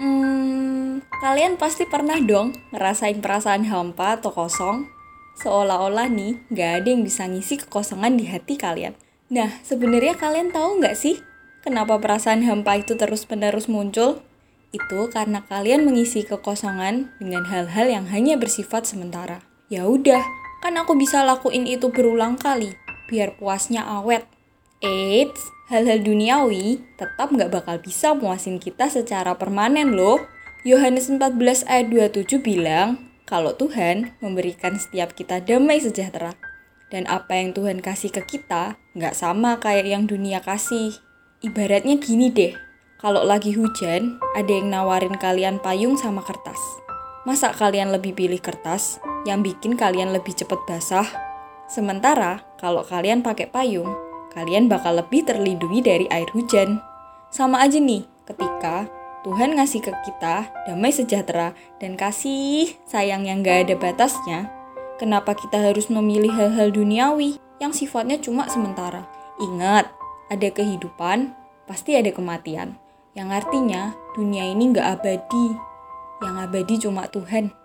Hmm, kalian pasti pernah dong ngerasain perasaan hampa atau kosong? Seolah-olah nih gak ada yang bisa ngisi kekosongan di hati kalian. Nah, sebenarnya kalian tahu nggak sih kenapa perasaan hampa itu terus-menerus muncul? Itu karena kalian mengisi kekosongan dengan hal-hal yang hanya bersifat sementara. Ya udah, kan aku bisa lakuin itu berulang kali, biar puasnya awet. Eits, hal-hal duniawi tetap nggak bakal bisa muasin kita secara permanen loh. Yohanes 14 ayat 27 bilang, kalau Tuhan memberikan setiap kita damai sejahtera. Dan apa yang Tuhan kasih ke kita nggak sama kayak yang dunia kasih. Ibaratnya gini deh, kalau lagi hujan, ada yang nawarin kalian payung sama kertas. Masa kalian lebih pilih kertas yang bikin kalian lebih cepat basah? Sementara kalau kalian pakai payung, kalian bakal lebih terlindungi dari air hujan. Sama aja nih, ketika Tuhan ngasih ke kita damai sejahtera dan kasih sayang yang gak ada batasnya, kenapa kita harus memilih hal-hal duniawi yang sifatnya cuma sementara? Ingat, ada kehidupan, pasti ada kematian. Yang artinya dunia ini gak abadi. Yang abadi cuma Tuhan.